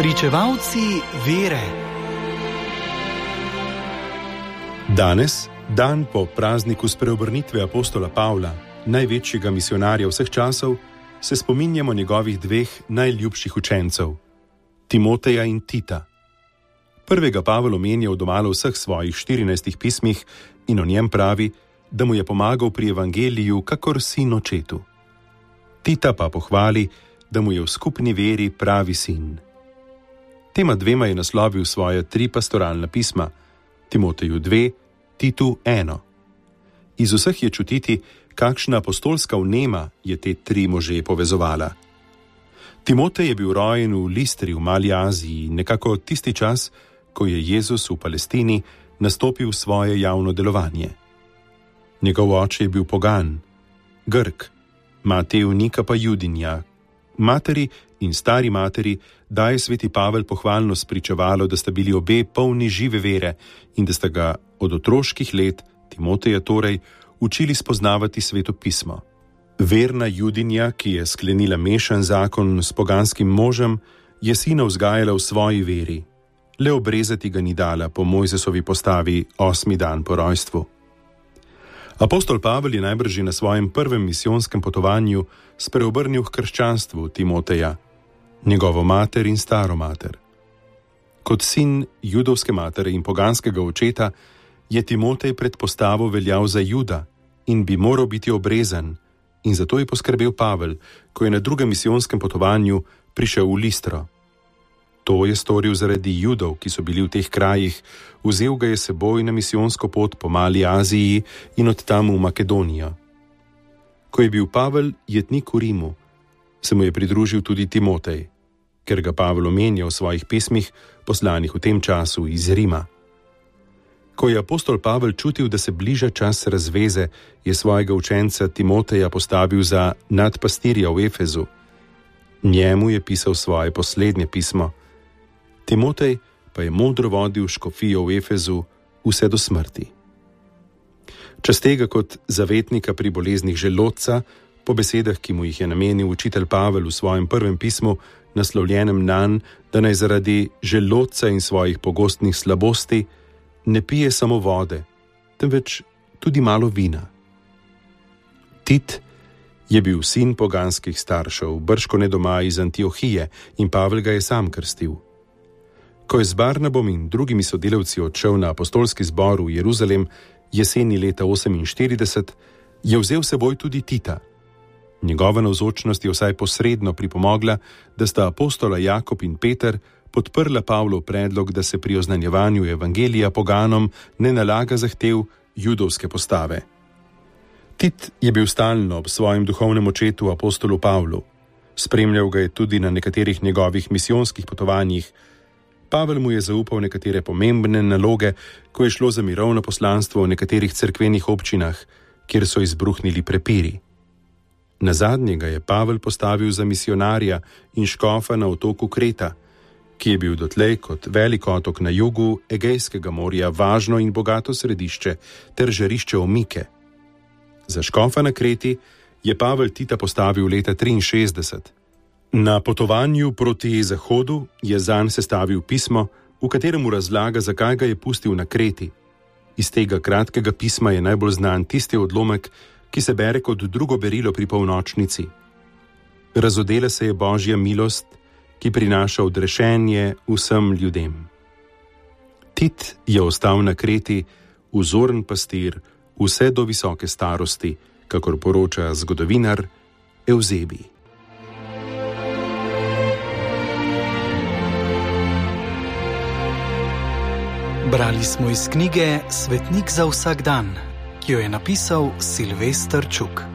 Pričevalci vere. Danes, dan po prazniku spreobrnitve apostola Pavla, največjega misionarja vseh časov, se spominjamo njegovih dveh najljubših učencev, Timoteja in Tita. Prvega Pavel omenja v domalo vseh svojih 14 pismih in o njem pravi, da mu je pomagal pri evangeliju, kakor sin očetu. Tita pa pohvali, da mu je v skupni veri pravi sin. Tema dvema je naslovil svoje tri pastoralna pisma: Timoteju 2, Titu 1. Iz vseh je čutiti, kakšna apostolska vnema je te tri može povezovala. Timotej je bil rojen v Listri v Mali Aziji, nekako tisti čas, ko je Jezus v Palestini nastopil svoje javno delovanje. Njegov oče je bil pogan, Grk, mati unika pa Judinja. Materi in stari materi daje sveti Pavel pohvalno spričevalo, da sta bili obe polni žive vere in da sta ga od otroških let, Timoteja torej, učili spoznavati sveto pismo. Verna Judinja, ki je sklenila mešan zakon s poganskim možem, je sina vzgajala v svoji veri, le obrezati ga ni dala po Mojzesovi postavi osmi dan po rojstvu. Apostol Pavel je najbrž na svojem prvem misijonskem potovanju spreobrnil k krščanstvu Timoteja, njegovo mater in staro mater. Kot sin judovske matere in poganskega očeta je Timotej predpostavo veljal za juda in bi moral biti obrezan, in zato je poskrbel Pavel, ko je na drugem misijonskem potovanju prišel v Listro. To je storil zaradi judov, ki so bili v teh krajih, vzel ga je seboj na misijonsko pot po Mali Aziji in od tam v Makedonijo. Ko je bil Pavel jetnik v Rimu, se mu je pridružil tudi Timotej, ker ga Pavel omenja v svojih pismih, poslanih v tem času iz Rima. Ko je apostol Pavel čutil, da se bliža čas razveze, je svojega učenca Timoteja postavil za nadpastirja v Efezu. Njemu je pisal svoje poslednje pismo. Timotej pa je modro vodil škofijo v Efezu vse do smrti. Čas tega kot zavetnika pri boleznih želodca, po besedah, ki mu jih je namenil učitelj Pavel v svojem prvem pismu, naslovljenem na, da naj zaradi želodca in svojih pogostnih slabosti ne pije samo vode, temveč tudi malo vina. Tit je bil sin poganskih staršev, brško ne doma iz Antiohije in Pavel ga je sam krstil. Ko je z Barnabom in drugimi sodelavci odšel na apostolski zbor v Jeruzalem jeseni leta 48, je vzel seboj tudi Tita. Njegova navzočnost je vsaj posredno pripomogla, da sta apostola Jakob in Peter podprla Pavlov predlog, da se pri oznanjevanju evangelija poganom ne nalaga zahtev judovske postave. Tit je bil stalno ob svojem duhovnem očetu apostolu Pavlu, spremljal ga je tudi na nekaterih njegovih misijonskih potovanjih. Pavel mu je zaupal nekatere pomembne naloge, ko je šlo za mirovno poslanstvo v nekaterih cerkvenih občinah, kjer so izbruhnili prepiri. Na zadnjega je Pavel postavil za misionarja in škofa na otoku Kreta, ki je bil dotlej kot velik otok na jugu Egejskega morja važno in bogato središče ter žarišče omike. Za škofa na Kreti je Pavel Tita postavil leta 63. Na potovanju proti zahodu je zanj sestavil pismo, v katerem razlaga, zakaj ga je pustil na Kreti. Iz tega kratkega pisma je najbolj znan tisti odlomek, ki se bere kot drugo berilo pri polnočnici. Razodela se je božja milost, ki prinaša odrešenje vsem ljudem. Tit je ostal na kreti, vzoren pastir, vse do visoke starosti, kakor poroča zgodovinar Eusebi. Brali smo iz knjige Svetnik za vsak dan, ki jo je napisal Silvestr Čuk.